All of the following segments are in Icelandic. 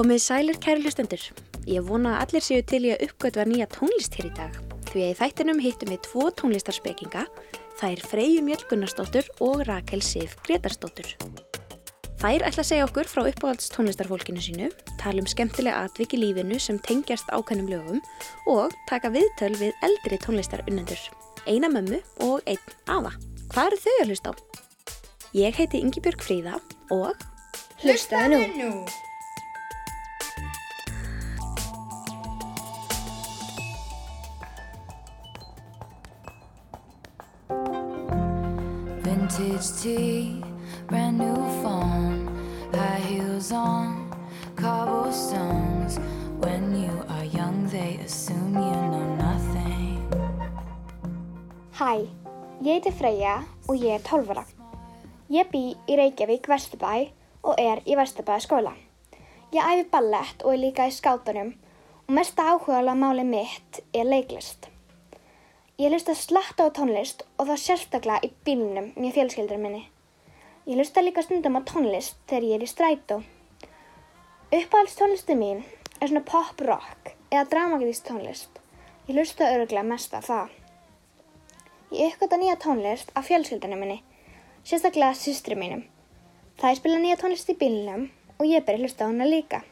Komið sælir kæri hlustendur. Ég vona að allir séu til í að uppgötva nýja tónlist hér í dag. Því að í þættinum hittum við tvo tónlistarspekinga. Er Freyju Mjöld Gunnarsdóttur og Rakel Sif Gretarsdóttur. Þær ætla að segja okkur frá uppáhalds tónlistarfólkinu sínu, tala um skemmtilega atviki lífinu sem tengjast ákveðnum lögum og taka viðtöl við eldri tónlistarunnendur, eina mömmu og einn afa. Hvað eru þau að hlusta á? Ég heiti Yngibjörg Fríða og Hlustaðu nú. Vintage tee, brand new phone, high heels on, cobblestones. When you are young, they assume you know nothing. Hæ, ég heiti Freyja og ég er 12 ára. Ég bý í Reykjavík, Vesturbæ og er í Vesturbæða skóla. Ég æfi ballett og er líka í skátunum og mesta áhugaðlega máli mitt er leiklist. Ég hlusta slatta á tónlist og þá sérstaklega í bílunum með fjölskyldur minni. Ég hlusta líka stundum á tónlist þegar ég er í strætó. Uppáhalds tónlisti mín er svona pop rock eða dramatísk tónlist. Ég hlusta öruglega mest af það. Ég uppgötta nýja tónlist af fjölskyldunum minni, sérstaklega systri mínum. Það er spila nýja tónlist í bílunum og ég að hlusta á hana líka.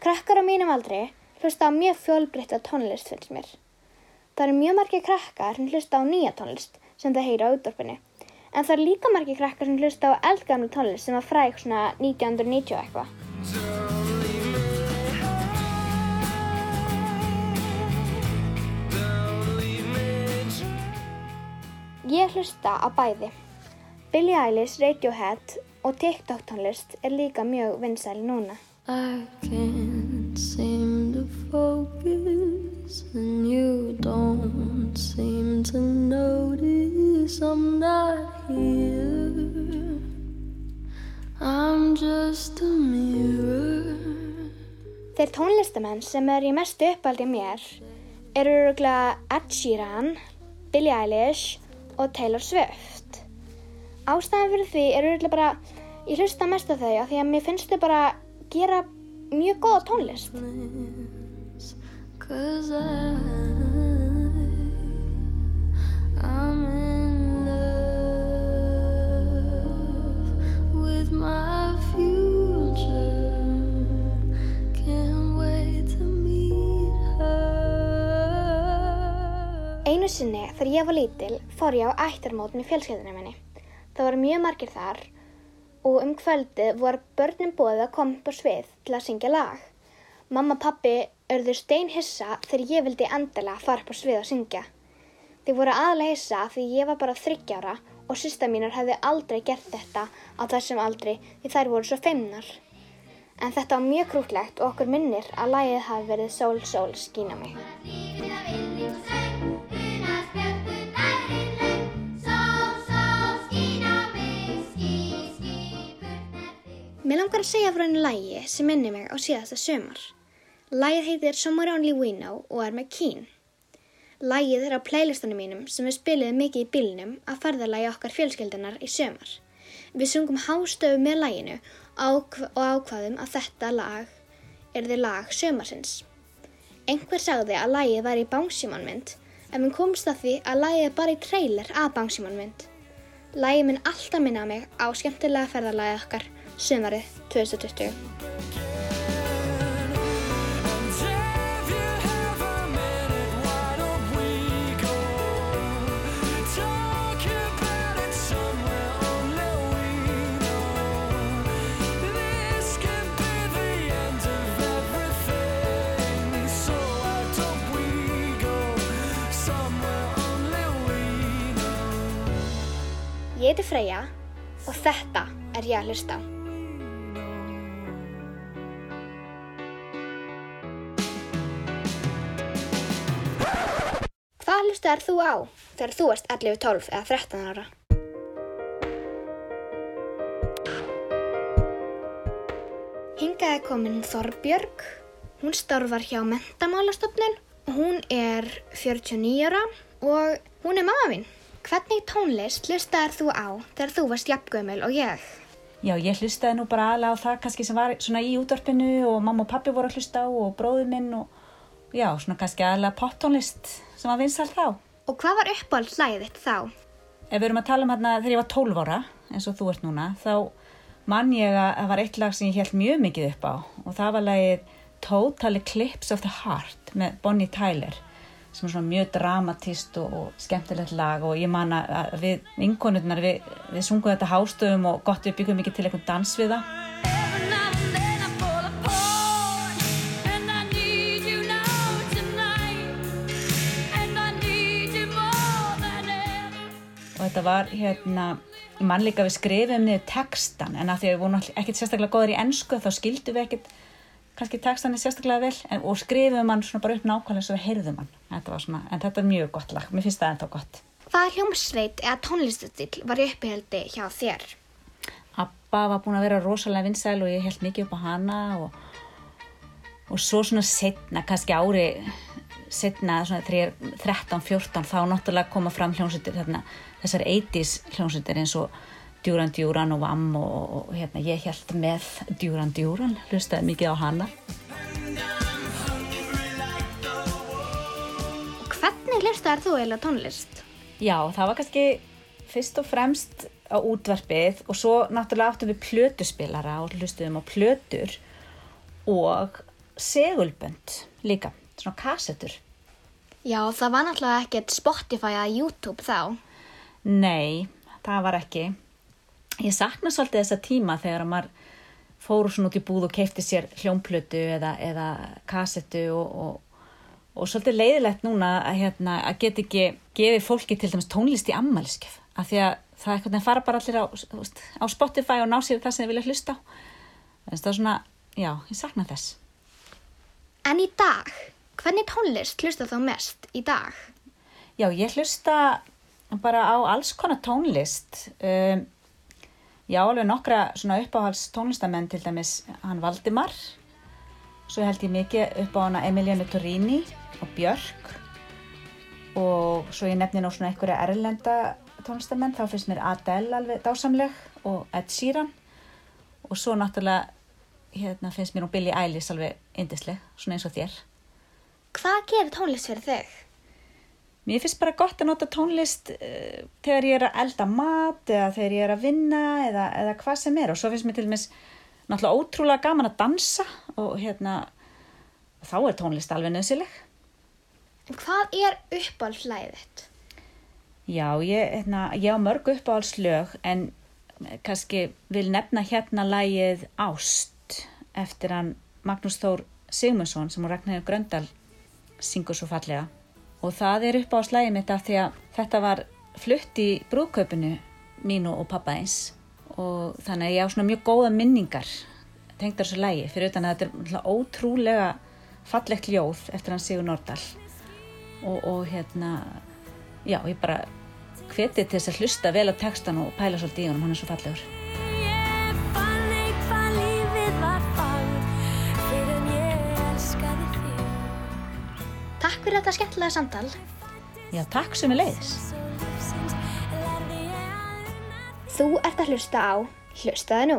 Krakkar á mínum aldri hlusta á mjög fjölbreytta tónlist finnst mér. Það eru mjög margir krakkar sem hlusta á nýja tónlist sem það heyra á útdorfinu. En það eru líka margir krakkar sem hlusta á eldgamla tónlist sem var fræk svona 1990 og eitthvað. Ég hlusta á bæði. Billie Eilish, Radiohead og TikTok tónlist er líka mjög vinsæl núna. I can't seem to focus, and you don't seem to notice I'm not here. I'm just a mirror. Þeir tónlistamenn sem er í mestu uppaldi mér eru öruglega Ed Sheeran, Billie Eilish og Taylor Swift. Ástæðan fyrir því er öruglega bara, ég hlusta mest á þau af því að mér finnst þau bara gera mjög góða tónlist. Einu sinni þegar ég var lítil fór ég á ættarmót með fjölskyldunum minni. Það voru mjög margir þar og um kvöldið voru börnum bóðið að koma upp á svið til að syngja lag. Mamma pappi örðu steinhissa þegar ég vildi endilega fara upp á svið og syngja. Þeir voru aðlega hissa því ég var bara þryggjára og sýsta mínar hefði aldrei gert þetta á þessum aldri því þær voru svo feimnar. En þetta var mjög krútlegt og okkur minnir að lagið hafi verið Sól Sól skína mig. Mér langar að segja frá einu lægi sem minnir mig á síðasta sömar. Lægið heitir Somewhere Only We Know og er með Keen. Lægið er á playlistanum mínum sem við spiliðum mikið í bílnum að ferðalagi okkar fjölskeldunar í sömar. Við sungum hástöfu með læginu og ákvaðum að þetta lag er þið lag sömarsins. Einhver sagði að lægið var í Bangsímanmynd en við komst að því að lægið er bara í trailer að Bangsímanmynd. Lægið minn alltaf minna mig á skemmtilega ferðalagi okkar sömarið 2020. heiti Freyja og þetta er ég að hlusta. Hvað hlustaðar þú á þegar þú erst 11, 12 eða 13 ára? Hingað er komin Þorbjörg. Hún starfar hjá Mentamálastofnun og hún er 49 ára og hún er mamma mín. Hvernig tónlist hlustaðar þú á þegar þú varst jafngömmul og ég? Já, ég hlustaði nú bara aðlega á það kannski sem var svona í útvarpinu og mamma og pappi voru að hlusta á og bróður minn og já, svona kannski aðlega poptónlist sem var vinsalt þá. Og hvað var uppáhalds lagið þitt þá? Ef við erum að tala um hérna þegar ég var 12 ára, eins og þú ert núna, þá mann ég að það var eitt lag sem ég held mjög mikið upp á og það var lagið Total Eclipse of the Heart með Bonnie Tyler sem er svona mjög dramatist og, og skemmtilegt lag og ég man að við vinkonurnar, við, við sungum þetta hástöfum og gott við byggum mikið til einhvern dans við það. Og þetta var hérna ég man líka við skrifum niður textan en að því að við vorum ekkert sérstaklega góðar í ennsku þá skildum við ekkert kannski textan er sérstaklega vel en, og skrifum hann svona bara upp nákvæmlega svo við heyrðum hann. Þetta var svona, en þetta er mjög gott lag. Mér finnst það ennþá gott. Hvaða hljómsveit eða tónlistastill var í uppihjaldi hjá þér? Abba var búin að vera rosalega vinsæl og ég held mikið upp á hana og, og svo svona setna, kannski ári setna, svona þegar ég er 13-14 þá náttúrulega koma fram hljómsveitir þessar 80s hljómsveitir eins og Duran Duran og Vam og, og, hérna, ég held með Duran Duran, hlustaði mikið á hana hvernig hlustaðar þú eiginlega tónlist? Já, það var kannski fyrst og fremst á útvarpið og svo náttúrulega áttum við plötuspilara og hlustuðum á plötur og segulbönd líka, svona kassettur. Já, það var náttúrulega ekkert Spotify eða YouTube þá. Nei, það var ekki. Ég sakna svolítið þessa tíma þegar að maður fóru svona út í búð og keipti sér hljómplötu eða, eða kassettu og, og, og svolítið leiðilegt núna að, hérna, að geta ekki gefið fólki til dæmis tónlist í ammæliskef af því að það er einhvern veginn fara bara allir á, á Spotify og ná sér það sem þið vilja hlusta að það er svona, já, ég sakna þess. En í dag, hvernig tónlist hlusta þá mest í dag? Já, ég hlusta bara á alls konar tónlist. Um, já, alveg nokkra svona uppáhals tónlistamenn, til dæmis hann Valdimar. Svo held ég mikið upp á hana Emilianu Torini og Björk. Og svo ég nefni nú svona einhverja erlenda tónlistamenn, þá finnst mér Adele alveg dásamleg og Ed Sheeran. Og svo náttúrulega hérna, finnst mér nú Billie Eilish alveg indisleg, svona eins og þér. Hvað gerir tónlist fyrir þig? Mér finnst bara gott að nota tónlist uh, þegar ég er að elda mat eða þegar ég er að vinna eða, eða hvað sem er og svo finnst mér til dæmis náttúrulega ótrúlega gaman að dansa og hérna þá er tónlist alveg nöðsileg. En hvað er uppáhaldslæðið þitt? Já, ég, hérna, ég á mörg uppáhaldslög en kannski vil nefna hérna lagið Ást eftir hann Magnús Þór Sigmundsson sem hún Ragnhildur Gröndal syngur svo fallega og það er uppáhaldslægið mitt af því að þetta var flutt í brúðkaupinu mínu og pappa eins og þannig að ég á svona mjög góða minningar tengdar þessu lægi fyrir utan að þetta er ótrúlega fallegt ljóð eftir hann Sigur Nordal og, og hérna já, ég bara hveti til þess að hlusta vel á textan og pæla svolítið í honum, hann er svo fallegur. Takk fyrir þetta skemmtilega samtal. Já, takk sem er leiðis. Að Þú ert að hlusta á Hlustaðu nú.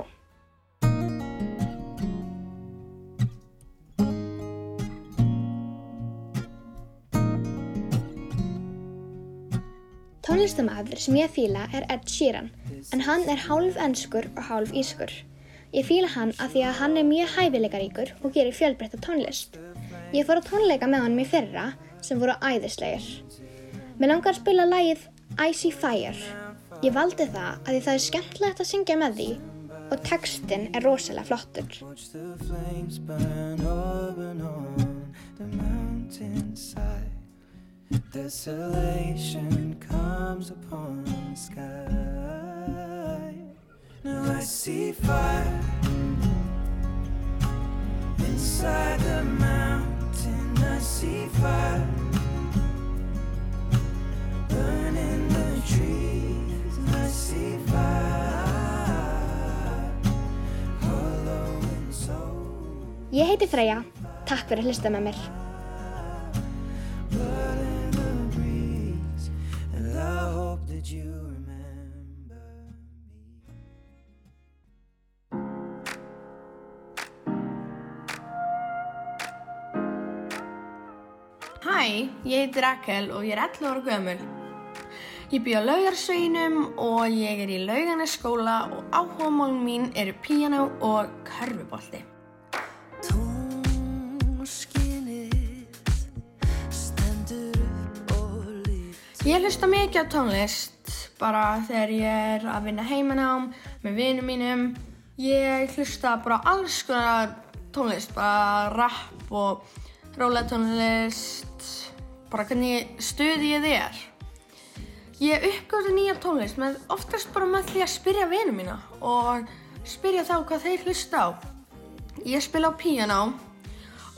Tónlistamæður sem ég fíla er Ed Sheeran, en hann er hálf ennskur og hálf ískur. Ég fíla hann af því að hann er mjög hæfileikaríkur og gerir fjölbreytta tónlist. Ég fór að tónleika með honum í fyrra sem voru æðislegir. Mér langar að spila lagið Icy Fire. Ég valdi það að því það er skemmtilegt að syngja með því og textin er rosalega flottur. Desolation comes upon the sky. Now I see fire inside the mountain. Ég heiti Freyja, takk fyrir að hlusta með mér. Heiti Rakel og ég er 11 ára gömul. Ég bý á laugarsveginum og ég er í laugarneskóla og áhugamálum mín eru píano og körfubolti. Ég hlusta mikið á tónlist, bara þegar ég er að vinna heimanám með vinum mínum. Ég hlusta bara alls konar tónlist, bara rap og rólega tónlist, bara hvernig stuði ég er. Ég uppgötu nýja tónlist með oftast bara með því að spyrja vinum mína og spyrja þá hvað þeir hlusta á. Ég spila á píanó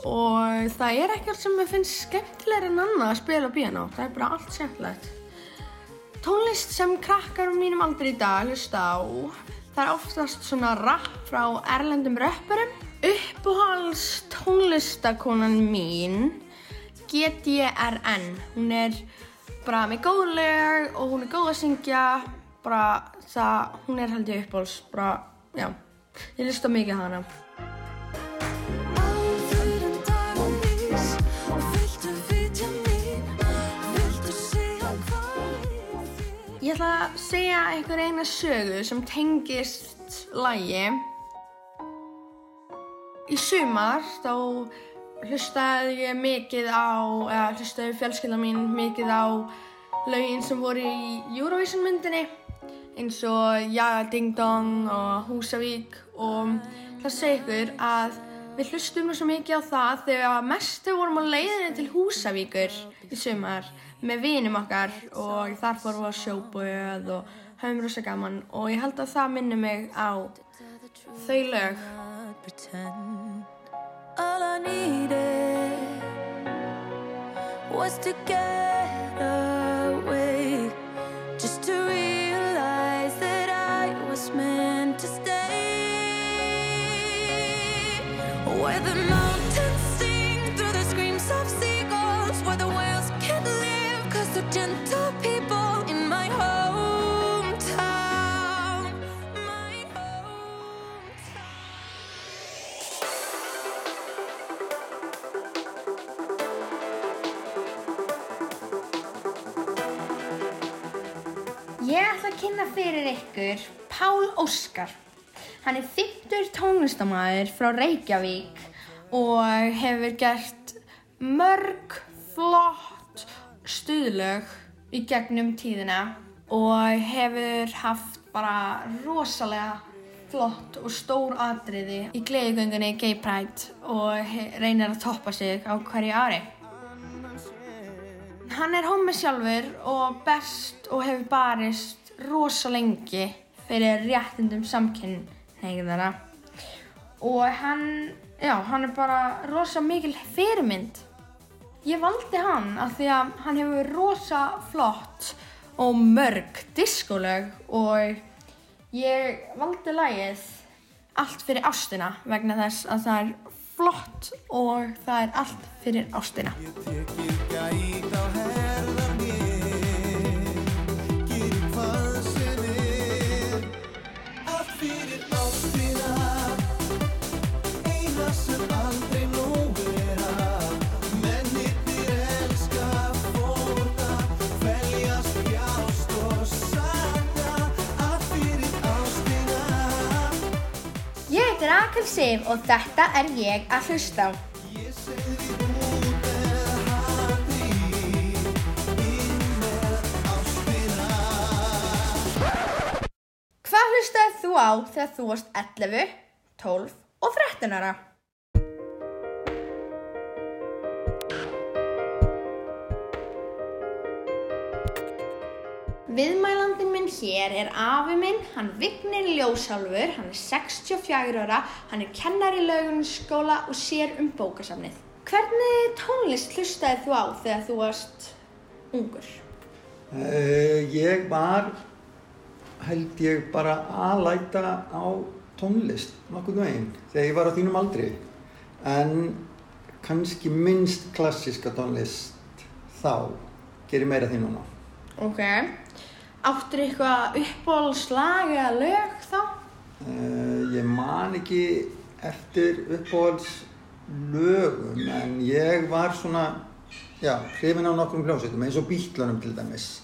og það er ekkert sem mér finnst skemmtilegur en annað að spila á píanó. Það er bara allt skemmtilegt. Tónlist sem krakkar á mínum aldrei í dag hlusta á, það er oftast svona rap frá erlendum röppurum. Uppáhalds tónlistakonan mín, GTRN, hún er bara með góð lög og hún er góð að syngja, bara það, hún er held ég uppáhalds, bara, já, ég hlusta mikið hana. Ég ætla að segja einhver eina sögu sem tengist lægi. Í sumar þá hlustaði ég mikið á, eða hlustaði fjölskylda mín mikið á lögin sem voru í Eurovision myndinni eins og Jaga Ding Dong og Húsavík og það segja ykkur að við hlustum svo mikið á það þegar mest við vorum á leiðinni til Húsavíkur í sumar með vinum okkar og þar fórum við á sjóböð og höfum rosa gaman og ég held að það minni mig á þau lög. All I needed was to get away, just to realize that I was meant to stay. Where the mountains sing through the screams of seagulls, where the whales can't live cause the gentle people ykkur Pál Óskar. Hann er 50 tónlistamæður frá Reykjavík og hefur gert mörg flott stuðlög í gegnum tíðina og hefur haft bara rosalega flott og stór atriði í gleðigöngunni Gay Pride og reynir að toppa sig á hverju ári. Hann er homi sjálfur og best og hefur barist rosa lengi fyrir réttindum samkynneigðara. Og hann, já, hann er bara rosa mikil fyrirmynd. Ég valdi hann af því að hann hefur rosa flott og mörg diskólög og ég valdi lagið Allt fyrir ástina vegna þess að það er flott og það er allt fyrir ástina. Rakel Sif og þetta er ég að hlusta á. Hvað hlustaði þú á þegar þú varst 11, 12 og 13 ára? Viðmælandin hér er afi minn, hann Vignir Ljósálfur, hann er 64 ára, hann er kennar í laugunskóla og sér um bókasafnið. Hvernig tónlist hlustaði þú á þegar þú varst ungur? Uh, ég var, held ég, bara aðlæta á tónlist nokkurn veginn þegar ég var á þínum aldri. En kannski minnst klassíska tónlist þá gerir meira því núna. Ok. Áttur eitthvað uppáhaldslag eða lög þá? Uh, ég man ekki eftir uppáhalds lögum en ég var svona já, hrifin á nokkrum hljómsveitum eins og Bítlunum til dæmis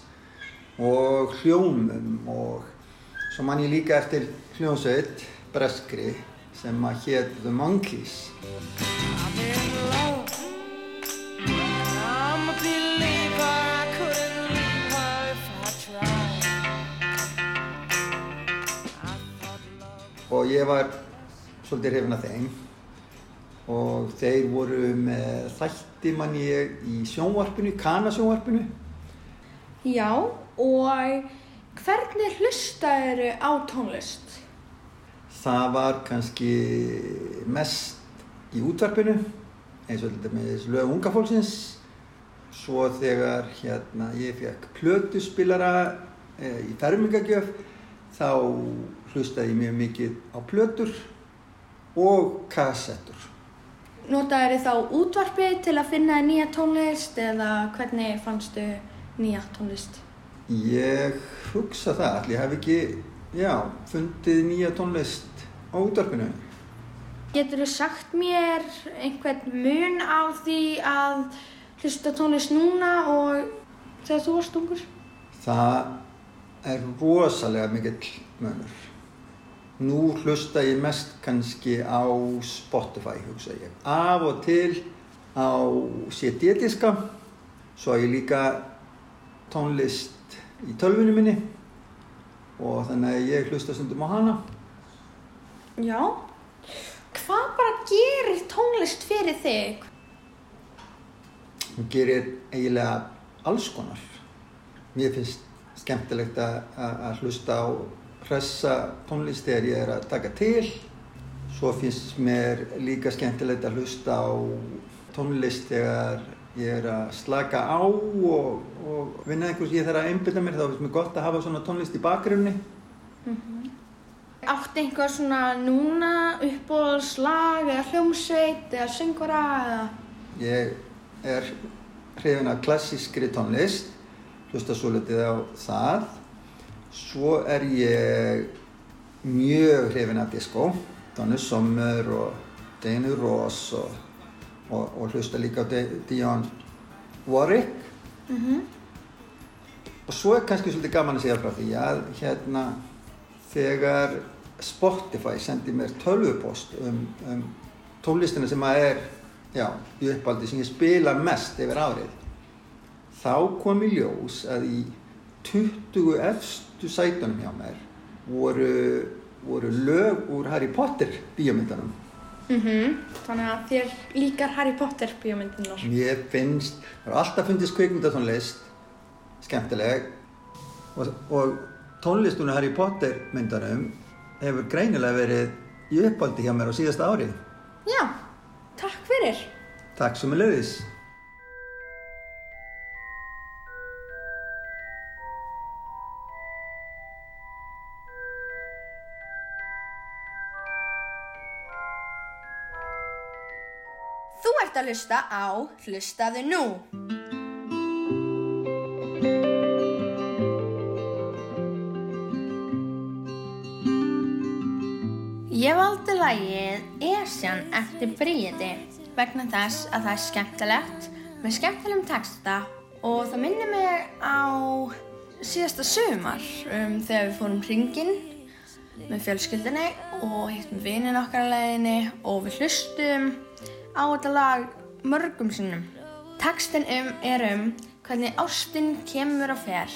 og hljómum og svo man ég líka eftir hljómsveit breskri sem að hétt The Monkees og ég var svolítið hrifin af þeim. Og þeir voru með þætti mann ég í sjónvarpinu, kanasjónvarpinu. Já, og hvernig hlustaður á tónlist? það var kannski mest í útvarpinu eins og þetta með lög unga fólksins. Svo þegar hérna ég fekk plötuspilara e, í fermingagjöf þá hlustaði ég mjög mikið á plötur og kassettur Notaður þá útvarpið til að finna nýja tónlist eða hvernig fannstu nýja tónlist? ég hugsa það, allir hef ekki já, fundið nýja tónlist á útvarpinu Getur þú sagt mér einhvern mun á því að hlusta tónlist núna og þegar þú varst ungur? Það er rosalega mikill munur. Nú hlusta ég mest kannski á Spotify, hugsa ég. Af og til á CD-diska, svo á ég líka tónlist í tölvunni minni og þannig að ég hlusta stundum á hana. Já. Hvað bara gerir tónlist fyrir þig? Hún gerir eiginlega alls konar. Mér finnst skemmtilegt að hlusta á hressa tónlist þegar ég er að taka til. Svo finnst mér líka skemmtilegt að hlusta á tónlist þegar ég er að slaka á og, og vinna einhvers ég þarf að einbyrna mér. Þá finnst mér gott að hafa svona tónlist í bakgrunni. Átti einhver svona núna uppbóðslag eða hljómsveit eða söngvara eða? Ég er hrifin af klassískri tónlist, hlusta svo litið á það. Svo er ég mjög hrifin af disco, Donna Summer og Dana Ross og, og, og hlusta líka á Di- Dionne Warwick. Og svo er kannski svolítið gaman að segja frá því að hérna þegar Spotify sendi mér tölvupost um, um tónlistina sem að er já, í uppáldi sem ég spila mest yfir árið þá kom í ljós að í 20 efstu sætunum hjá mér voru, voru lög úr Harry Potter bíómyndanum Mhm. Þannig að þér líkar Harry Potter bíómyndinar. Mér finnst, það er alltaf fundist kvikmyndatónlist skemmtileg og, og tónlistunum Harry Potter myndanum hefur greinilega verið í uppáldi hjá mér á síðasta ári. Já, takk fyrir. Takk sem er leiðis. Að hlusta á Hlustaðu nú. Ég valdi lagið Esjan eftir Bríði vegna þess að það er skemmtilegt með skemmtilegum texta og það minnir mig á síðasta sumar um, þegar við fórum hringinn með fjölskyldinni og hittum vinnin okkar að leiðinni og við hlustum á þetta lag mörgum sinnum. Textin um er um hvernig ástin kemur og fer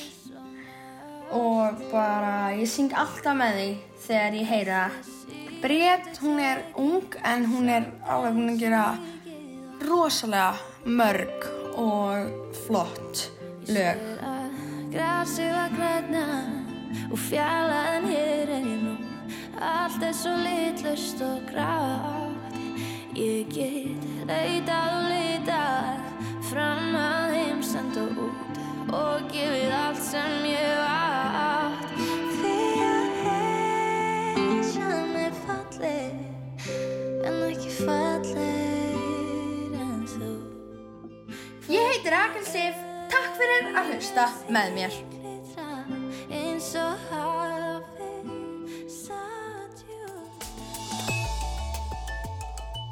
og bara ég syng alltaf með því þegar ég heyra það. Bríett, hún er ung en hún er alveg búin að gera rosalega mörg og flott lög. Grasið var græna og fjallaðan hér er ég nú Allt er svo litlust og grátt Ég get leitað og leitað fram að heimsend og út og gefið allt sem ég átt. Því að heimsjan er falleg en ekki falleg en þú. Ég heiti Rakel Sif, takk fyrir að hlusta með mér.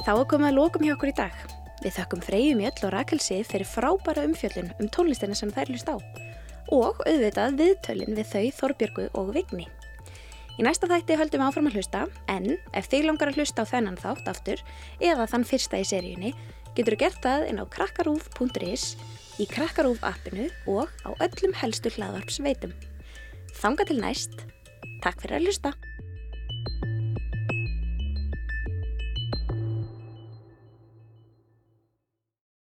Þá er komið að lokum hjá okkur í dag. Við þökkum Freyju Mjöll og Rakel Sif fyrir frábæra umfjöllun um tónlistina sem þær hlust á og auðvitað viðtölin við þau Þorbjörgu og Vigni. Í næsta þætti höldum við áfram að hlusta en ef þig langar að hlusta á þennan þátt aftur eða þann fyrsta í seríunni getur þú gert það inn á krakkarúf.is í Krakkarúf appinu og á öllum helstu hlaðvarp sveitum. Þanga til næst. Takk fyrir að hlusta.